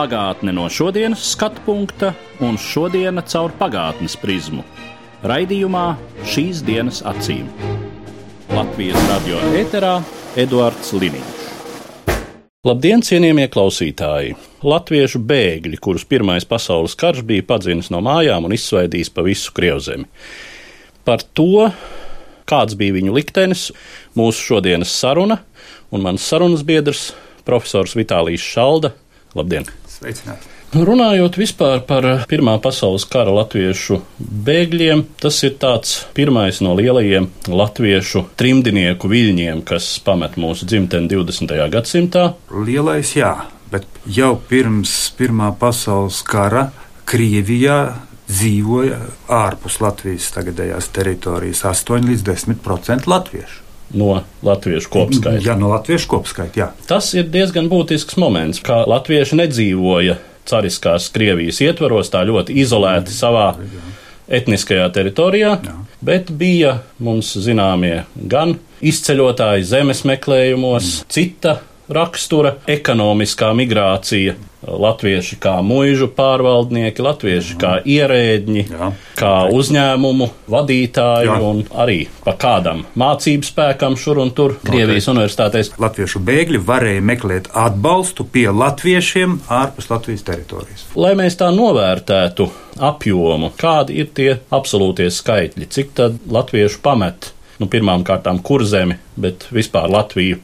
Pagātne no šodienas skatu punkta un šodienas caur pagātnes prizmu. Raidījumā šīs dienas acīm. Latvijas radio eterā Eduards Liniņš. Labdien, cienījamie klausītāji! Latviešu bēgļi, kurus Pirmais pasaules karš bija padzinis no mājām un izsvaidījis pa visu Krievzemi. Par to, kāds bija viņu liktenis, mūsu šodienas saruna un mans sarunas biedrs, profesors Vitālijas Šalda. Labdien! Sveicināti! Runājot vispār par Pirmā pasaules kara latviešu bēgļiem, tas ir tāds pirmais no lielajiem latviešu trimdnieku viļņiem, kas pamet mūsu dzimteni 20. gadsimtā. Lielais jā, bet jau pirms Pirmā pasaules kara Krievijā dzīvoja ārpus Latvijas tagadējās teritorijas 8 līdz 10% latviešu. No latviešu kopskaita. Jā, no latviešu kopskaita, jā. Tas ir diezgan būtisks moments, kā latvieši nedzīvoja cariskās Krievijas ietvaros tā ļoti izolēti savā etniskajā teritorijā, Jā. bet bija mums zināmie gan izceļotāji zemes meklējumos, mm. cita rakstura, ekonomiskā migrācija, latvieši kā muižu pārvaldnieki, latvieši Jā. kā ierēdņi, Jā. kā uzņēmumu vadītāji Jā. un arī pa kādam mācību spēkam šur un tur Krievijas okay. universitātēs. Latviešu bēgļi varēja meklēt atbalstu pie latviešiem ārpus Latvijas teritorijas. Lai mēs tā novērtētu apjomu, kādi ir tie absolūtie skaitļi, cik tad latviešu pamet, nu, pirmām kārtām kurzemi, bet vispār Latviju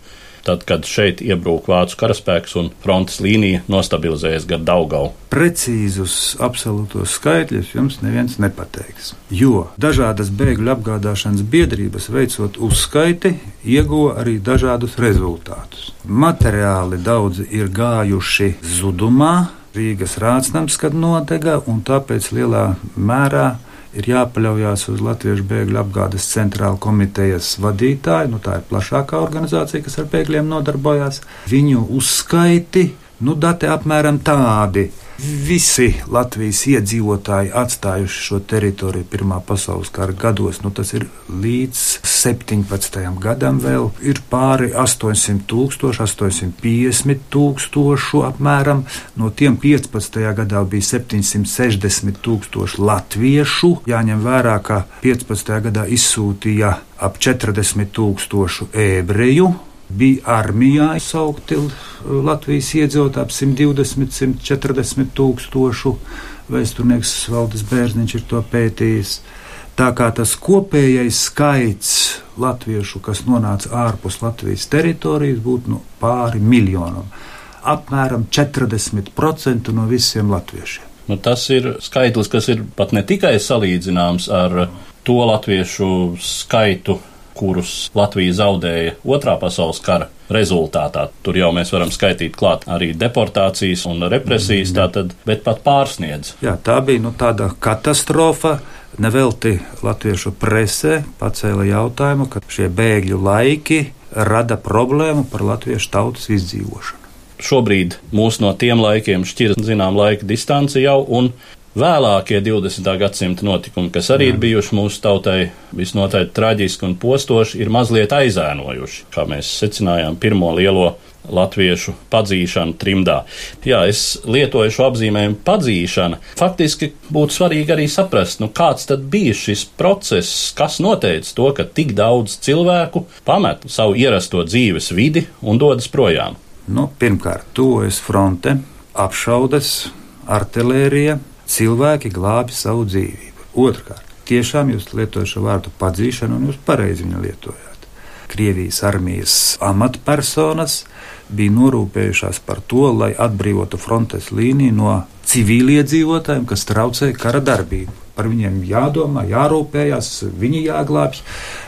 tad, kad šeit iebrūk vācu karaspēks un frontes līnija nostabilizējas gar Daugau. Precīzus absolūtos skaitļus jums neviens nepateiks, jo dažādas bēgļu apgādāšanas biedrības veicot uzskaiti ieguva arī dažādus rezultātus. Materiāli daudzi ir gājuši zudumā, Rīgas rācnams, kad nodega, un tāpēc lielā mērā ir jāpaļaujas uz Latviešu bēgļu apgādes centrāla komitejas vadītāju. Nu, tā ir plašākā organizācija, kas ar bēgļiem nodarbojas. Viņu uzskaiti, nu, dati apmēram tādi. Visi Latvijas iedzīvotāji atstājuši šo teritoriju Pirmā pasaules kara gados, nu tas ir līdz 17. gadam vēl ir pāri 800 tūkstoši, 850 tūkstošu apmēram. No tiem 15. gadā bija 760 tūkstoši latviešu. Jāņem vērā, ka 15. gadā izsūtīja ap 40 tūkstošu ebreju bija armijā saukti Latvijas iedzīvotāji ap 120, 140 tūkstošu. Vēsturnieks Valdis Bērziņš ir to pētījis. Tā kā tas kopējais skaits latviešu, kas nonāca ārpus Latvijas teritorijas, būtu nu, pāri miljonam. Apmēram 40% no visiem latviešiem. Nu, tas ir skaitlis, kas ir pat ne tikai salīdzināms ar to latviešu skaitu, kurus Latvija zaudēja Otrā pasaules kara rezultātā. Tur jau mēs varam skaitīt klāt arī deportācijas un represijas, mm. tātad, bet pat pārsniedz. Jā, tā bija nu, tāda katastrofa. Nevelti latviešu presē pacēla jautājumu, ka šie bēgļu laiki rada problēmu par latviešu tautas izdzīvošanu. Šobrīd mūs no tiem laikiem šķir zinām laika distance jau, un vēlākie 20. gadsimta notikumi, kas arī Jā. ir bijuši mūsu tautai visnotaļ traģiski un postoši, ir mazliet aizēnojuši, kā mēs secinājām pirmo lielo latviešu padzīšanu trimdā. Jā, es lietoju šo apzīmējumu padzīšana. Faktiski būtu svarīgi arī saprast, nu, kāds tad bija šis process, kas noteica to, ka tik daudz cilvēku pamet savu ierasto dzīves vidi un dodas projām. Nu, pirmkārt, tuvojas fronte, apšaudas, artilērija, cilvēki glābi savu dzīvību. Otrkārt, tiešām jūs lietojat šo vārdu padzīšanu, un jūs pareizi viņu lietojat. Krievijas armijas amatpersonas bija norūpējušās par to, lai atbrīvotu frontes līniju no civiliedzīvotājiem, kas traucēja kara darbību. Par viņiem jādomā, jārūpējas, viņi jāglābj.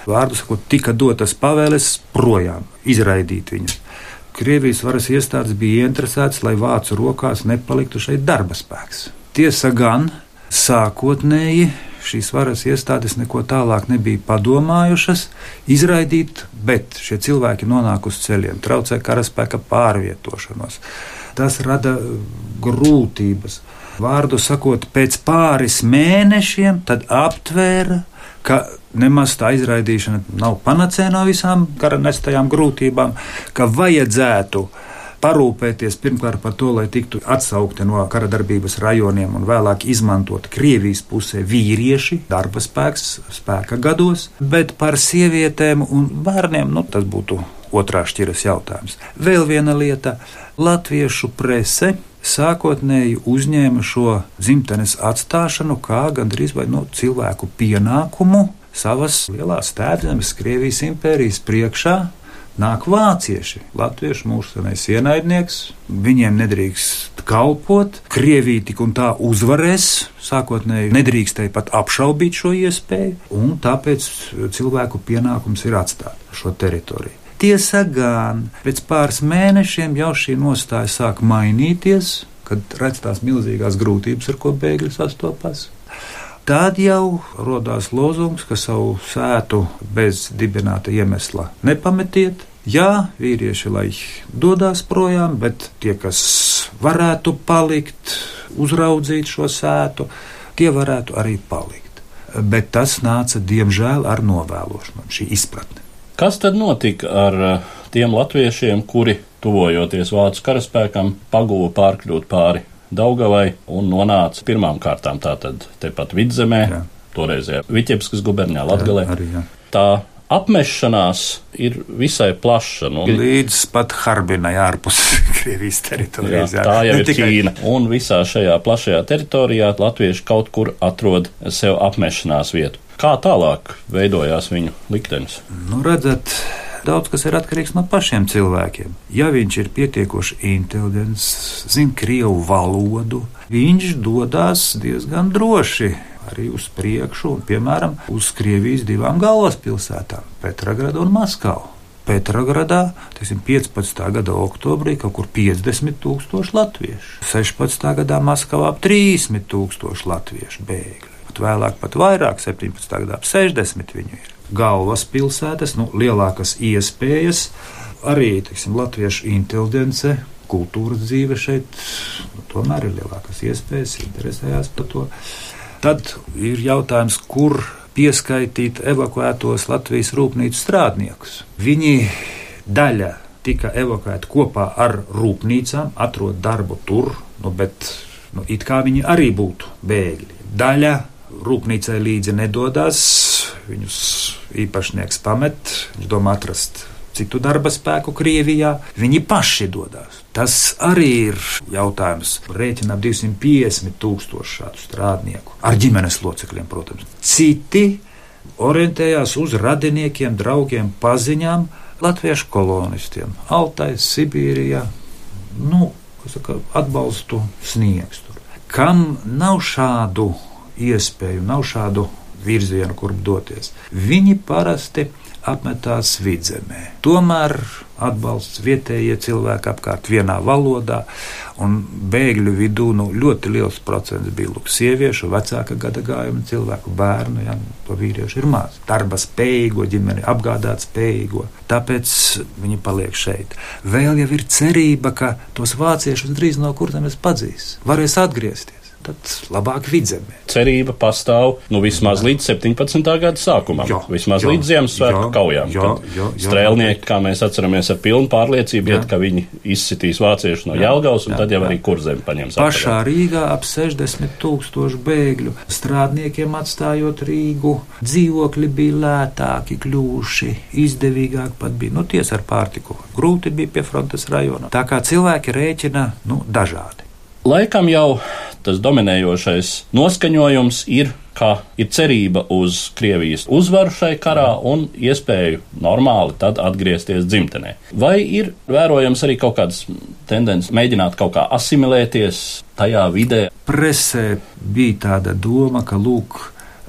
Vārdu sakot, tika dotas pavēles projām, izraidīt viņus. Krievijas varas iestādes bija ieinteresētas, lai vācu rokās nepaliktu šeit darba spēks. Tiesa gan, sākotnēji šīs varas iestādes neko tālāk nebija padomājušas izraidīt, bet šie cilvēki nonāk uz ceļiem, traucē karaspēka pārvietošanos. Tas rada grūtības. Vārdu sakot, pēc pāris mēnešiem aptvēra, ka nemaz tā izraidīšana nav panacēna no visām kara nestajām grūtībām, ka vajadzētu parūpēties pirmkārt par to, lai tiktu atsaukti no kara darbības rajoniem un vēlāk izmantot Krievijas pusē vīrieši, darba spēks, spēka gados, bet par sievietēm un bērniem nu, tas būtu otrā šķiras jautājums. Vēl viena lieta - latviešu prese sākotnēji uzņēma šo dzimtenes atstāšanu kā gandrīz vai no cilvēku pienākumu savas lielās tēvzemes, Krievijas impērijas priekšā. Nāk vācieši, latviešu mūžsanais ienaidnieks, viņiem nedrīkst kalpot, Krievija tik un tā uzvarēs, sākotnēji nedrīkstēja pat apšaubīt šo iespēju, un tāpēc cilvēku pienākums ir atstāt šo teritoriju. Tiesa gan pēc pāris mēnešiem jau šī nostāja sāk mainīties, kad redz tās milzīgās grūtības, ar ko bēgļi sastopas. Tad jau radās lozungs, ka savu sētu bez dibināta iemesla nepametiet. Jā, vīrieši lai dodas projām, bet tie, kas varētu palikt, uzraudzīt šo sētu, tie varētu arī palikt. Bet tas nāca diemžēl ar novēlošanu, šī izpratne. Kas tad notika ar eh, tiem latviešiem, kuri, tuvojoties vācu karaspēkam, pagūva pārkļūt pāri Daugavai un nonāca pirmām kārtām tātad tepat vidzemē, jā. toreizējā Viķepskas gubernijā Latgalē. Jā, arī, jā. Tā apmešanās ir visai plaša. Nu, Līdz pat Harbinai ārpus Krievijas teritorijas. Jā, tā jau ne ir tikai... Ķīna. Un visā šajā plašajā teritorijā latvieši kaut kur atrod sev apmešanās vietu. Kā tālāk veidojās viņu liktenis? Nu, redzat, Daudz kas ir atkarīgs no pašiem cilvēkiem. Ja viņš ir pietiekoši inteliģents, zina krievu valodu, viņš dodas diezgan droši arī uz priekšu, un, piemēram, uz Krievijas divām galvaspilsētām - Petrogradu un Maskavu. Petrogradā teiksim, 15. gada oktobrī kaut kur 50 tūkstoši latviešu, 16. gadā Maskavā ap 30 tūkstoši latviešu bēgļu. Pat vēlāk, pat vairāk, 17. gadā ap 60 viņu ir galvaspilsētas, nu, lielākas iespējas, arī teiksim, latviešu inteligence, kultūras dzīve šeit nu, tomēr ir lielākas iespējas, interesējās par to. Tad ir jautājums, kur pieskaitīt evakuētos Latvijas rūpnīcu strādniekus. Viņi daļa tika evakuēta kopā ar rūpnīcām, atrod darbu tur, nu, bet nu, it kā viņi arī būtu bēgļi. Daļa rūpnīcai līdzi nedodas, viņus īpašnieks pamet, viņš domā atrast citu darba spēku Krievijā, viņi paši dodas. Tas arī ir jautājums. Rēķinām 250 tūkstošu šādu strādnieku ar ģimenes locekļiem, protams. Citi orientējās uz radiniekiem, draugiem, paziņām, latviešu kolonistiem, Altai, Sibīrijā. Nu, saka, atbalstu sniegs tur. Kam nav šādu iespēju, nav šādu virzienu, kur doties. Viņi parasti apmetās vidzemē. Tomēr atbalsts vietējie cilvēki apkārt vienā valodā, un bēgļu vidū nu, ļoti liels procents bija lūk, sieviešu, vecāka gada gājuma cilvēku, bērnu, ja to vīriešu ir maz. Darba spējīgo ģimeni, apgādāt spējīgo. Tāpēc viņi paliek šeit. Vēl jau ir cerība, ka tos vāciešus drīz no kurzemes padzīs, varēs atgriezties tad labāk vidzemē. Cerība pastāv nu, vismaz līdz 17. gada sākumam, jā, vismaz jā, līdz Ziemassvētku kaujām. Jā, jā, jā, strēlnieki, kā mēs atceramies, ar pilnu pārliecību, iet, ka viņi izsitīs vāciešus no jā, Jelgavas, un jā, tad jau jā. arī kurzem paņems. Pašā atpakaļ. Rīgā ap 60 tūkstoši bēgļu. Strādniekiem atstājot Rīgu, dzīvokļi bija lētāki, kļuvuši, izdevīgāk pat bija, nu, tiesa ar pārtiku. Grūti bija pie frontes rajona. Tā kā cilvēki rēķina, nu, dažādi. Laikam jau tas dominējošais noskaņojums ir, ka ir cerība uz Krievijas uzvaru šai karā un iespēju normāli tad atgriezties dzimtenē. Vai ir vērojams arī kaut kādas tendences mēģināt kaut kā asimilēties tajā vidē? Presē bija tāda doma, ka lūk,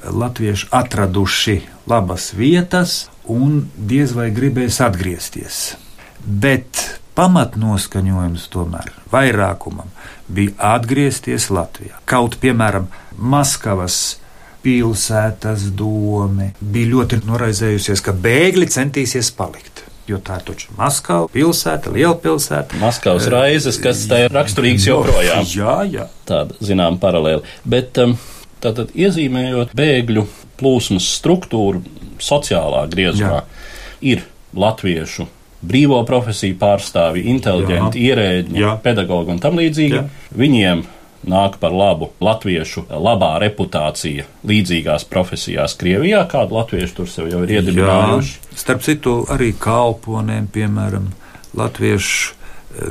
latvieši atraduši labas vietas un diez vai gribēs atgriezties. Bet pamatnoskaņojums tomēr vairākumam bija atgriezties Latvijā. Kaut, piemēram, Maskavas pilsētas doma bija ļoti noraizējusies, ka bēgļi centīsies palikt. Jo tā ir taču Maskava, pilsēta, liela pilsēta. Maskavas raizes, kas tā ir raksturīgs joprojām. Jā, jā. Tāda, zinām, paralēli. Bet tātad iezīmējot bēgļu plūsmas struktūru sociālā griezumā, Jā. ir latviešu brīvo profesiju pārstāvji, inteliģenti, Jā. ierēģi, Jā. pedagogi un tam līdzīgi. Jā. Viņiem nāk par labu latviešu labā reputācija līdzīgās profesijās Krievijā, kādu latviešu tur sev jau ir iedibinājuši. Starp citu, arī kalponiem, piemēram, latviešu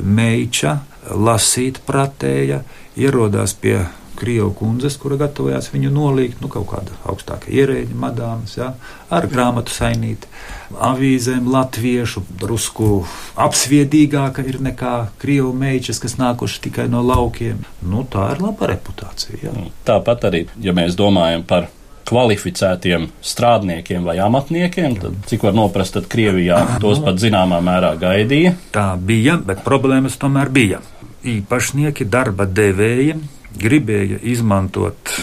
meiča, lasīt pratēja, ierodās pie Krievu kundzes, kura gatavojās viņu nolīgt, nu, kaut kāda augstāka ierēģa, madāmas, ja, ar grāmatu sainīti, avīzēm, latviešu, drusku apsviedīgāka ir nekā Krievu meičas, kas nākuši tikai no laukiem. Nu, tā ir laba reputācija. Ja. Tāpat arī, ja mēs domājam par kvalificētiem strādniekiem vai amatniekiem, tad cik var noprast, tad Krievijā tos pat zināmā mērā gaidīja. Tā bija, bet problēmas tomēr bija. Īpašnieki, darba devēji gribēja izmantot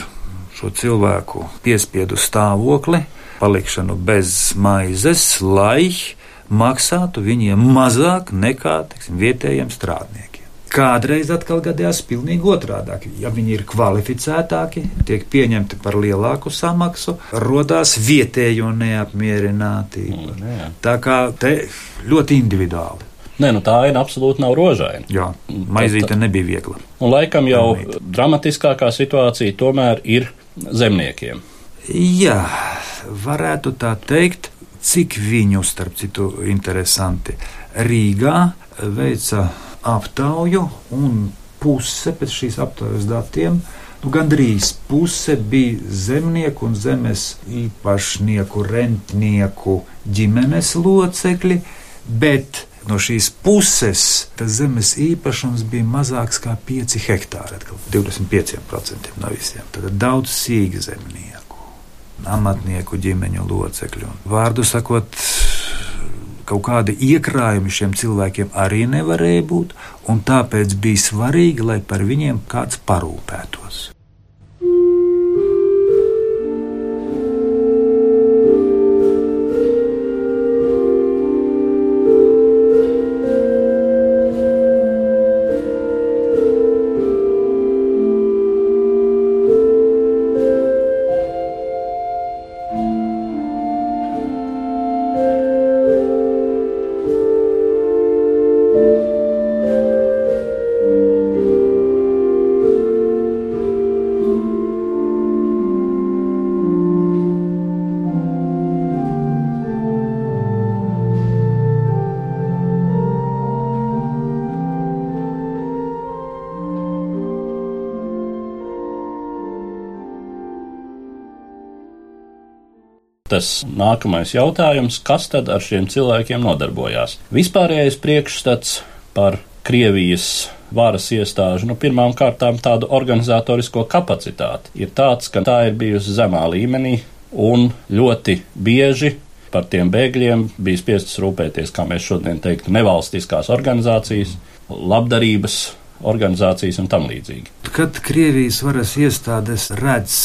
šo cilvēku piespiedu stāvokli, palikšanu bez maizes, lai maksātu viņiem mazāk nekā teiksim, vietējiem strādniekiem. Kādreiz atkal gadījās pilnīgi otrādi. Ja viņi ir kvalificētāki, tiek pieņemti par lielāku samaksu, radās vietējo neapmierinātību. Mm. Tā kā te ļoti individuāli. Nē, nu tā aina absolūti nav rožaina. Jā, maizīte nebija viegla. Un laikam jau Pilnīgi. dramatiskākā situācija tomēr ir zemniekiem. Jā, varētu tā teikt, cik viņu, starp citu, interesanti. Rīgā veica aptauju, un puse pēc šīs aptaujas datiem, nu, gandrīz puse bija zemnieku un zemes īpašnieku, rentnieku ģimenes locekļi, bet no šīs puses tas zemes īpašums bija mazāks kā 5 hektāri, atkal 25% no visiem. Tad daudz sīgu zemnieku, amatnieku ģimeņu locekļu. Vārdu sakot, kaut kādi iekrājumi šiem cilvēkiem arī nevarēja būt, un tāpēc bija svarīgi, lai par viņiem kāds parūpētos. Tas nākamais jautājums, kas tad ar šiem cilvēkiem nodarbojās? Vispārējais priekšstats par Krievijas varas iestāžu, nu, pirmām kārtām tādu organizatorisko kapacitāti, ir tāds, ka tā ir bijusi zemā līmenī un ļoti bieži par tiem bēgļiem bija spiestas rūpēties, kā mēs šodien teiktu, nevalstiskās organizācijas, labdarības organizācijas un tam līdzīgi. Kad Krievijas varas iestādes redz,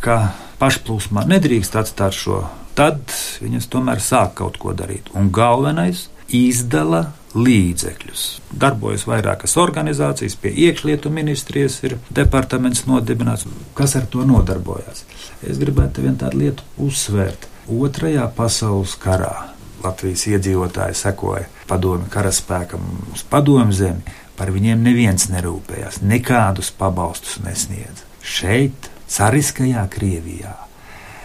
ka pašplūsmā nedrīkst atstāt šo, tad viņas tomēr sāk kaut ko darīt. Un galvenais - izdala līdzekļus. Darbojas vairākas organizācijas, pie iekšlietu ministrijas ir departaments nodibināts, kas ar to nodarbojas. Es gribētu vienu tādu lietu uzsvērt. Otrajā pasaules karā Latvijas iedzīvotāji sekoja padomju karaspēkam uz padomju zemi. Par viņiem neviens nerūpējās, nekādus pabalstus nesniedz. Šeit, Cariskajā Krievijā,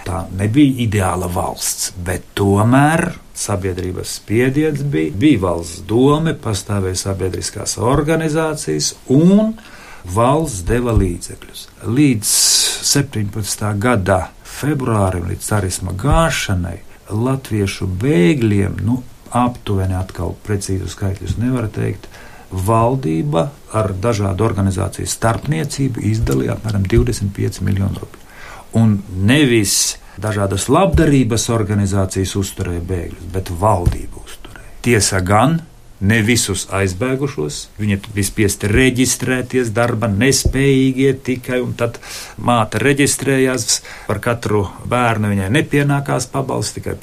tā nebija ideāla valsts, bet tomēr sabiedrības spiediens bija, bija valsts doma, pastāvēja sabiedriskās organizācijas un valsts deva līdzekļus. Līdz 17. gada februārim, līdz carisma gāšanai, latviešu bēgļiem, nu, aptuveni atkal precīzu skaitļus nevar teikt, valdība ar dažādu organizāciju starpniecību izdalīja apmēram 25 miljonu rubļu. Un nevis dažādas labdarības organizācijas uzturēja bēgļus, bet valdība uzturēja. Tiesa gan ne visus aizbēgušos. Viņi bija spiesti reģistrēties darba nespējīgie tikai, un tad māte reģistrējās par katru bērnu. Viņai nepienākās pabalsts, tikai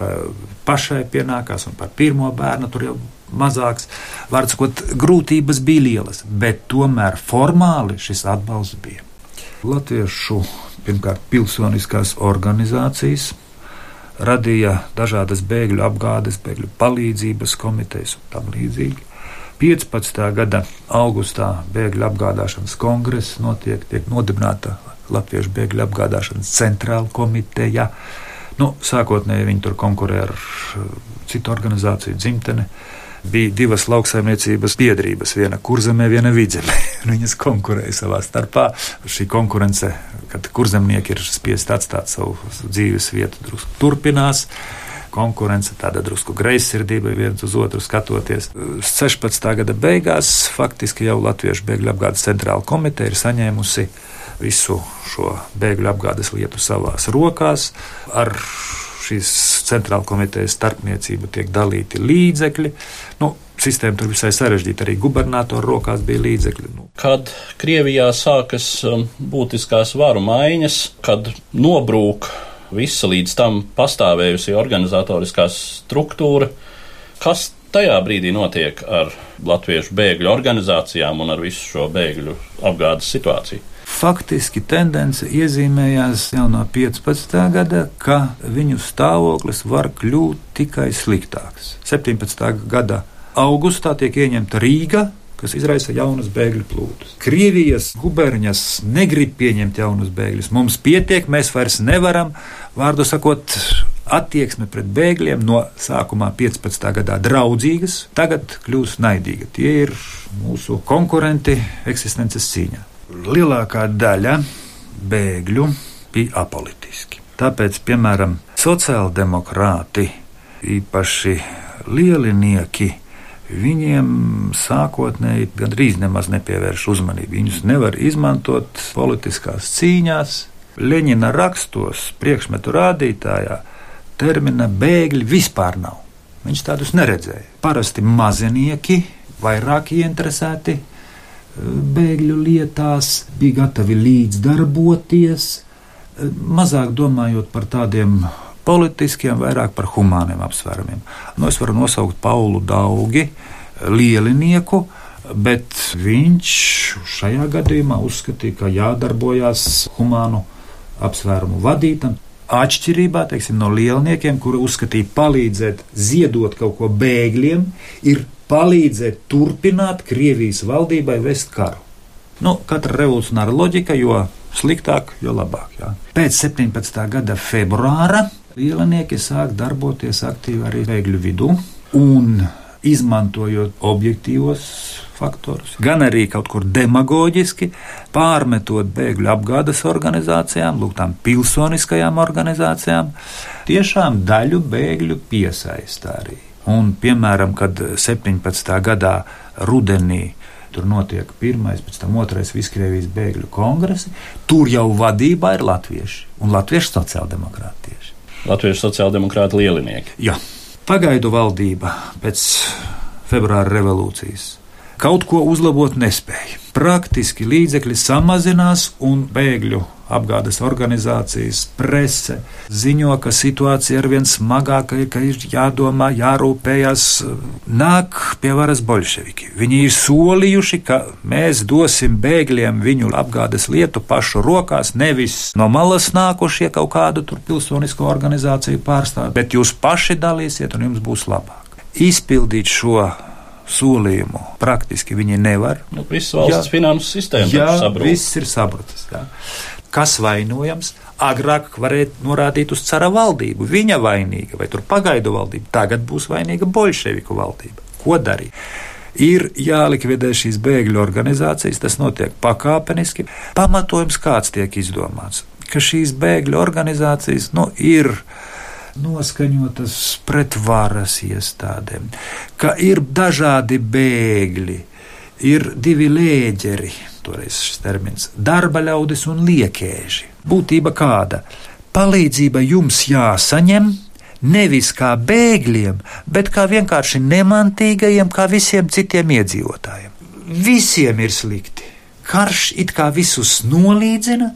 pašai pienākās, un par pirmo bērnu tur jau mazāks. Vārds sakot, grūtības bija lielas, bet tomēr formāli šis atbalsts bija. Latviešu pirmkārt pilsoniskās organizācijas radīja dažādas bēgļu apgādes, bēgļu palīdzības komitejas un tam līdzīgi. 15. gada augustā bēgļu apgādāšanas kongress notiek, tiek nodibināta Latviešu bēgļu apgādāšanas centrāla komiteja. Nu, sākotnēji viņi tur konkurē ar citu organizāciju dzimteni bija divas lauksaimniecības biedrības, viena kurzemē, viena vidzemē. Viņas konkurēja savā starpā. Šī konkurence, kad kurzemnieki ir spiest atstāt savu dzīves vietu, drusku turpinās. Konkurence, tāda drusku greizsirdība, viens uz otru skatoties. 16. gada beigās faktiski jau Latviešu bēgļu apgādes centrāla komiteja ir saņēmusi visu šo bēgļu apgādes lietu savās rokās ar šīs centrāla komitejas starpniecību tiek dalīti līdzekļi. Nu, sistēma tur visai sarežģīta. Arī gubernatora rokās bija līdzekļi. Nu. Kad Krievijā sākas um, būtiskās varu maiņas, kad nobrūk visa līdz tam pastāvējusi organizatoriskā struktūra, kas tajā brīdī notiek ar latviešu bēgļu organizācijām un ar visu šo bēgļu apgādes situāciju? Faktiski tendence iezīmējās jau no 15. gada, ka viņu stāvoklis var kļūt tikai sliktāks. 17. gada augustā tiek ieņemta Rīga, kas izraisa jaunas bēgļu plūdus. Krievijas guberņas negrib pieņemt jaunus bēgļus. Mums pietiek, mēs vairs nevaram, vārdu sakot, attieksme pret bēgļiem no sākumā 15. gadā draudzīgas, tagad kļūst naidīga. Tie ir mūsu konkurenti eksistences cīņā lielākā daļa bēgļu bija apolitiski. Tāpēc, piemēram, sociāldemokrāti, īpaši lielinieki, viņiem sākotnēji gandrīz nemaz nepievērš uzmanību. Viņus nevar izmantot politiskās cīņās. Leņķina rakstos, priekšmetu rādītājā, termina bēgļi vispār nav. Viņš tādus neredzēja. Parasti mazinieki, vairāk ieinteresēti bēgļu lietās, bija gatavi līdzdarboties, mazāk domājot par tādiem politiskiem, vairāk par humāniem apsvērumiem. Nu, es varu nosaukt Paulu Daugi, lielinieku, bet viņš šajā gadījumā uzskatīja, ka jādarbojās humānu apsvērumu vadītam. Atšķirībā teiksim, no lielniekiem, kuri uzskatīja palīdzēt ziedot kaut ko bēgļiem, ir palīdzēt turpināt Krievijas valdībai vest karu. Nu, katra revolucionāra loģika, jo sliktāk, jo labāk. Jā. Pēc 17. gada februāra lielnieki sāk darboties aktīvi arī bēgļu vidū un izmantojot objektīvos faktorus, gan arī kaut kur demagoģiski pārmetot bēgļu apgādes organizācijām, lūk, tām pilsoniskajām organizācijām, tiešām daļu bēgļu piesaista arī. Un, piemēram, kad 17. gadā rudenī tur notiek pirmais, pēc tam otrais Viskrievijas bēgļu kongresi, tur jau vadībā ir latvieši un latviešu sociāldemokrāti. Latviešu sociāldemokrāti lielinieki. Jā, pagaidu valdība pēc februāra revolūcijas kaut ko uzlabot nespēja. Praktiski līdzekļi samazinās un bēgļu apgādes organizācijas, prese ziņo, ka situācija ir vien smagāka, ka ir jādomā, jārūpējas. Nāk pie varas bolševiki. Viņi ir solījuši, ka mēs dosim bēgļiem viņu apgādes lietu pašu rokās, nevis no malas nākušie kaut kādu pilsonisko organizāciju pārstāvji, bet jūs paši dalīsiet un jums būs labāk. Izpildīt šo solījumu praktiski viņi nevar. Nu, viss valsts jā, finanses sistēma jā, sabrūk. viss ir sabrucis. Jā. Kas vainojams? Agrāk varēja norādīt uz cara valdību. Viņa vainīga, vai tur pagaidu valdība. Tagad būs vainīga bolševiku valdība. Ko darīt? Ir jālikvidē šīs bēgļu organizācijas, tas notiek pakāpeniski. Pamatojums kāds tiek izdomāts, ka šīs bēgļu organizācijas nu, ir noskaņotas pret varas iestādēm, ka ir dažādi bēgļi, ir divi lēģeri, toreiz šis termins - darba ļaudis un liekēži. Būtība kāda? Palīdzība jums jāsaņem, nevis kā bēgļiem, bet kā vienkārši nemantīgajiem, kā visiem citiem iedzīvotājiem. Visiem ir slikti. Karš it kā visus nolīdzina,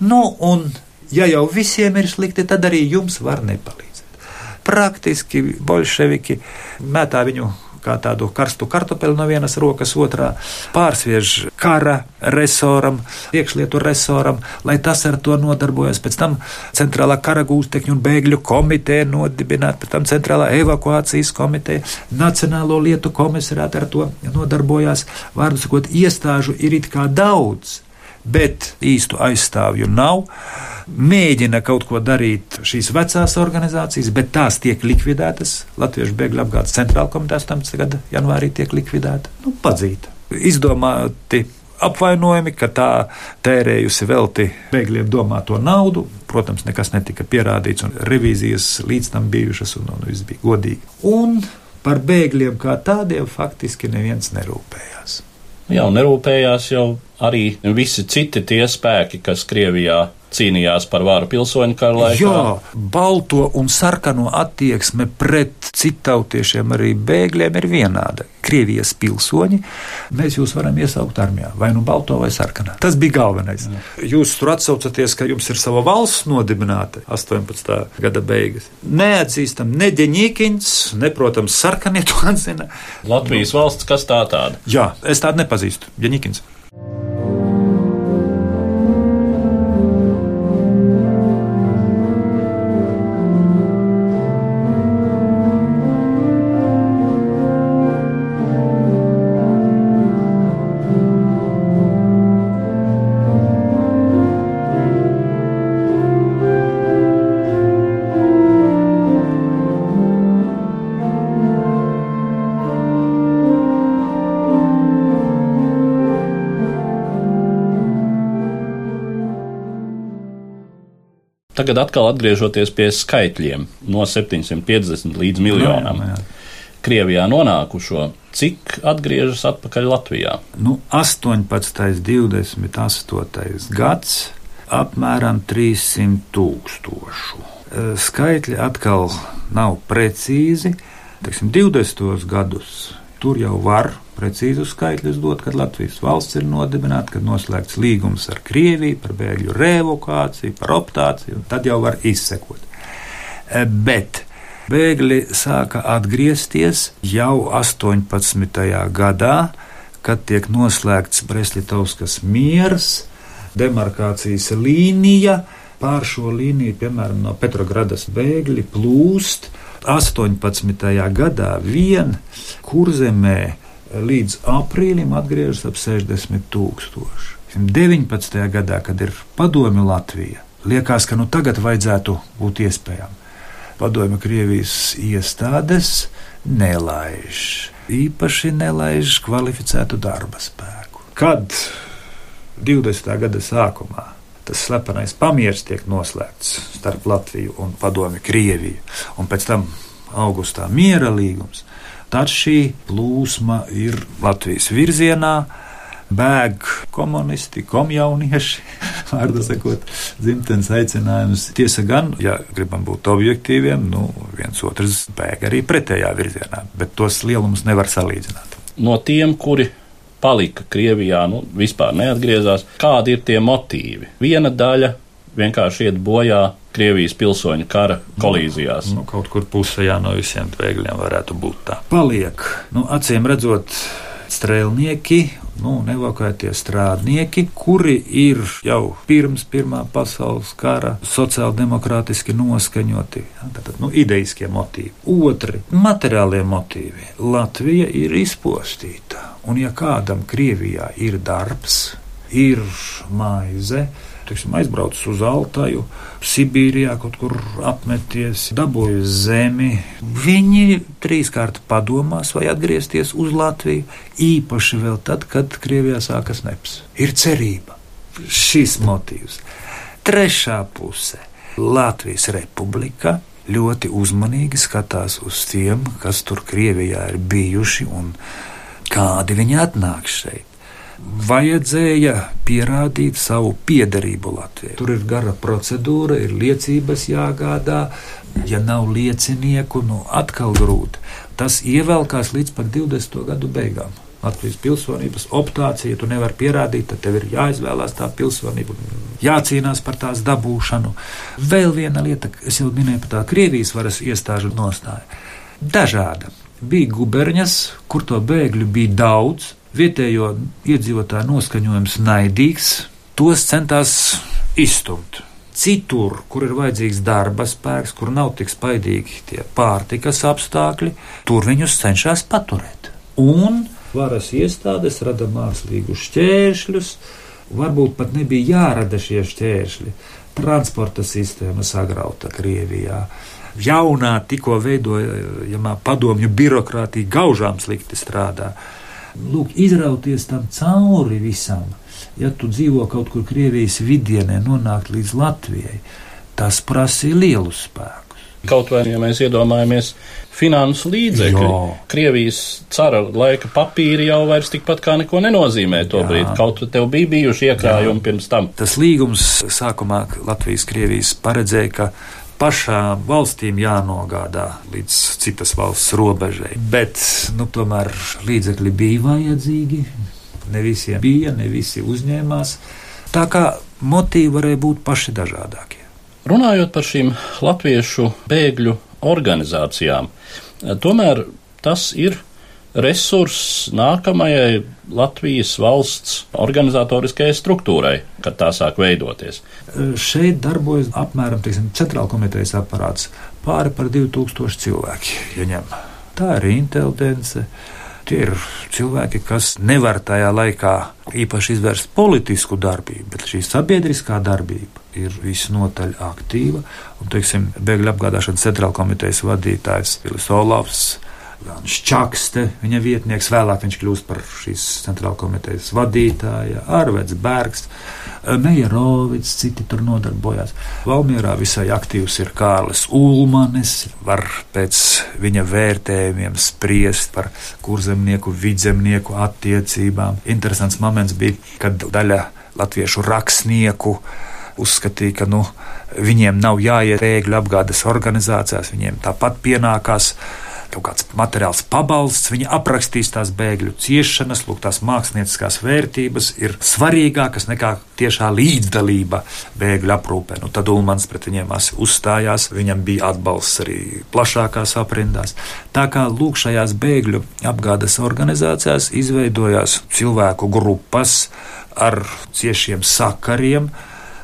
nu un ja jau visiem ir slikti, tad arī jums var nepalīdzēt. Praktiski bolševiki metā viņu kā tādu karstu kartupeli no vienas rokas otrā, pārsviež kara resoram, iekšlietu resoram, lai tas ar to nodarbojas. Pēc tam centrālā kara gūstekņu un bēgļu komiteja nodibināta, pēc tam centrālā evakuācijas komiteja, Nacionālo lietu komisariāta ar to nodarbojās. Vārdu sakot, iestāžu ir it kā daudz bet īstu aizstāvju nav. Mēģina kaut ko darīt šīs vecās organizācijas, bet tās tiek likvidētas. Latviešu bēgļu apgādes centrāla komiteja 18. gada janvārī tiek likvidēta. Nu, padzīta. Izdomāti apvainojumi, ka tā tērējusi velti bēgļiem domāto naudu. Protams, nekas netika pierādīts, un revīzijas līdz tam bijušas, un, un viss bija godīgi. Un par bēgļiem kā tādiem faktiski neviens nerūpējās. Jā, un nerūpējās jau arī visi citi tie spēki, kas Krievijā cīnījās par varu pilsoņu kara laikā. Jā, balto un sarkano attieksme pret citautiešiem, arī bēgļiem ir vienāda. Krievijas pilsoņi, mēs jūs varam iesaukt armijā, vai nu balto vai sarkanā. Tas bija galvenais. Jā. Jūs tur atsaucaties, ka jums ir sava valsts nodibināta 18. gada beigas. Neatzīstam ne Deņķins, ne, protams, sarkanie to atzina. Latvijas valsts, kas tā tāda? Jā, es tādu nepazīstu. Deņķins. Tagad atkal atgriežoties pie skaitļiem no 750 līdz miljonam. Jā, jā. Krievijā nonākušo, cik atgriežas atpakaļ Latvijā? Nu, 18. 28. gads apmēram 300 tūkstošu. E, skaitļi atkal nav precīzi. Teiksim, 20. gadus tur jau var precīzus skaitļus dot, kad Latvijas valsts ir nodibināta, kad noslēgts līgums ar Krieviju par bēgļu reevokāciju, par optāciju, tad jau var izsekot. E, bet bēgļi sāka atgriezties jau 18. gadā, kad tiek noslēgts Breslitovskas miers, demarkācijas līnija. Pār šo līniju, piemēram, no Petrogradas bēgļi plūst 18. gadā vien kurzemē līdz aprīlim atgriežas ap 60 tūkstoši. 19. gadā, kad ir padomju Latvija, liekas, ka nu tagad vajadzētu būt iespējām. Padomju Krievijas iestādes nelaiž, īpaši nelaiž kvalificētu darba spēku. Kad 20. gada sākumā tas slepenais pamieris tiek noslēgts starp Latviju un Padomju Krieviju, un pēc tam augustā miera līgums, Tad šī plūsma ir Latvijas virzienā. Bēg komunisti, komjaunieši, vārdu sakot, dzimtenes aicinājums. Tiesa gan, ja gribam būt objektīviem, nu, viens otrs bēg arī pretējā virzienā, bet tos lielumus nevar salīdzināt. No tiem, kuri palika Krievijā, nu, vispār neatgriezās, kādi ir tie motīvi? Viena daļa vienkārši iet bojā Krievijas pilsoņu kara kolīzijās. Nu, nu, kaut kur pusē jā, no visiem bēgļiem varētu būt tā. Paliek, nu, acīm redzot, strēlnieki, nu, nevakotie strādnieki, kuri ir jau pirms Pirmā pasaules kara sociāldemokrātiski noskaņoti. Tātad, nu, ideiskie motīvi. Otri - materiālie motīvi. Latvija ir izpostīta, un ja kādam Krievijā ir darbs, ir maize, teiksim, aizbraucis uz Altaju, Sibīrijā kaut kur apmeties, dabūjis zemi. Viņi trīskārt padomās, vai atgriezties uz Latviju, īpaši vēl tad, kad Krievijā sākas neps. Ir cerība, šis motīvs. Trešā puse - Latvijas republika ļoti uzmanīgi skatās uz tiem, kas tur Krievijā ir bijuši un kādi viņi atnāk šeit. Vajadzēja pierādīt savu piederību Latvijai. Tur ir gara procedūra, ir liecības jāgādā. Ja nav liecinieku, nu atkal grūti. Tas ievelkās līdz pat 20. gadu beigām. Latvijas pilsonības optācija, ja tu nevari pierādīt, tad tev ir jāizvēlās tā pilsonība, jācīnās par tās dabūšanu. Vēl viena lieta, kas jau minēju par tā Krievijas varas iestāžu nostāju. Dažāda. Bija guberņas, kur to bēgļu bija daudz, vietējo iedzīvotāju noskaņojums naidīgs, tos centās izstumt. Citur, kur ir vajadzīgs darba spēks, kur nav tik spaidīgi tie pārtikas apstākļi, tur viņus cenšas paturēt. Un varas iestādes rada mākslīgus šķēršļus, varbūt pat nebija jārada šie šķēršļi. Transporta sistēma sagrauta Krievijā. Jaunā, tikko veidojamā padomju birokrātija gaužām slikti strādā. Lūk, izrauties tam cauri visam, ja tu dzīvo kaut kur Krievijas vidienē, nonākt līdz Latvijai, tas prasīja lielu spēku. Kaut vai, ja mēs iedomājamies finansu līdzekļi, Jā. Krievijas cara laika papīri jau vairs tikpat kā neko nenozīmē to Jā. brīdi. Kaut vai tev bija bijuši iekrājumi pirms tam. Tas līgums sākumā Latvijas-Krievijas paredzēja, ka pašām valstīm jānogādā līdz citas valsts robežai. Bet nu, tomēr līdzekļi bija vajadzīgi. Ne visiem bija, ne visi uzņēmās. Tā kā motīvi varēja būt paši dažādākie. Runājot par šīm latviešu bēgļu organizācijām, tomēr tas ir resurss nākamajai Latvijas valsts organizatoriskajai struktūrai, kad tā sāk veidoties. Šeit darbojas apmēram teiksim, centrāla komitejas aparāts. Pāri par 2000 cilvēki ieņem. Tā ir inteligence. Tie ir cilvēki, kas nevar tajā laikā īpaši izvērst politisku darbību, bet šī sabiedriskā darbība ir visnotaļ aktīva. Un, teiksim, bēgļu apgādāšanas centrāla komitejas vadītājs Vilis Olavs. Jānis Čakste, viņa vietnieks, vēlāk viņš kļūst par šīs centrāla komitejas vadītāju, Arvets Bergs, Mejerovics, citi tur nodarbojās. Valmierā visai aktīvs ir Kārlis Ulmanis, var pēc viņa vērtējumiem spriest par kurzemnieku, vidzemnieku attiecībām. Interesants moments bija, kad daļa latviešu rakstnieku uzskatīja, ka nu, viņiem nav jāiet bēgļu apgādes organizācijās, viņiem tāpat pienākās kaut kāds materiāls pabalsts, viņi aprakstīs tās bēgļu ciešanas, lūk, tās mākslinieckās vērtības ir svarīgākas nekā tiešā līdzdalība bēgļu aprūpē. Nu, tad Ulmans pret viņiem uzstājās, viņam bija atbalsts arī plašākās aprindās. Tā kā lūk, šajās bēgļu apgādes organizācijās izveidojās cilvēku grupas ar ciešiem sakariem,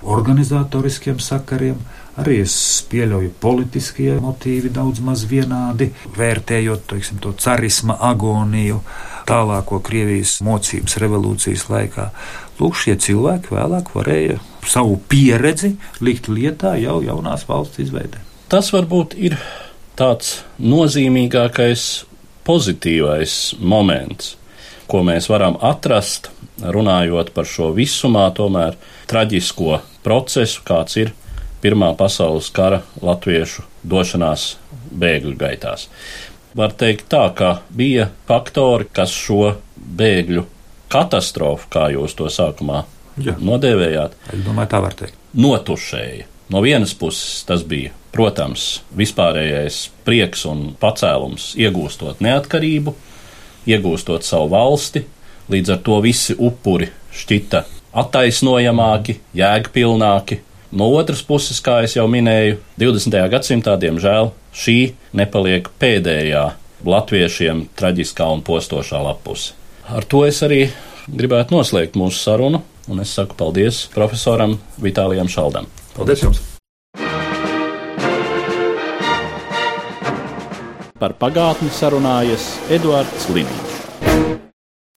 organizatoriskiem sakariem. Arī es pieļauju politiskie motīvi daudz maz vienādi, vērtējot teiksim, to carisma agoniju, tālāko Krievijas mocības revolūcijas laikā. Lūk, šie cilvēki vēlāk varēja savu pieredzi likt lietā jau jaunās valsts izveidē. Tas varbūt ir tāds nozīmīgākais pozitīvais moments, ko mēs varam atrast, runājot par šo visumā, tomēr traģisko procesu, kāds ir Pirmā pasaules kara latviešu došanās bēgļu gaitās. Var teikt tā, ka bija faktori, kas šo bēgļu katastrofu, kā jūs to sākumā Jā. nodēvējāt, Es domāju, tā var teikt. notušēja. No vienas puses tas bija, protams, vispārējais prieks un pacēlums iegūstot neatkarību, iegūstot savu valsti, līdz ar to visi upuri šķita attaisnojamāki, jēgpilnāki. No otras puses, kā jau minēju, 20. gadsimtā, diemžēl, šī nepaliek pēdējā latviešiem traģiskā un postošā lapuse. Ar to es arī gribētu noslēgt mūsu sarunu, un es saku paldies profesoram Vitālijam Šaldam. Paldies jums! Par pagātni sarunājas Eduards Līniju.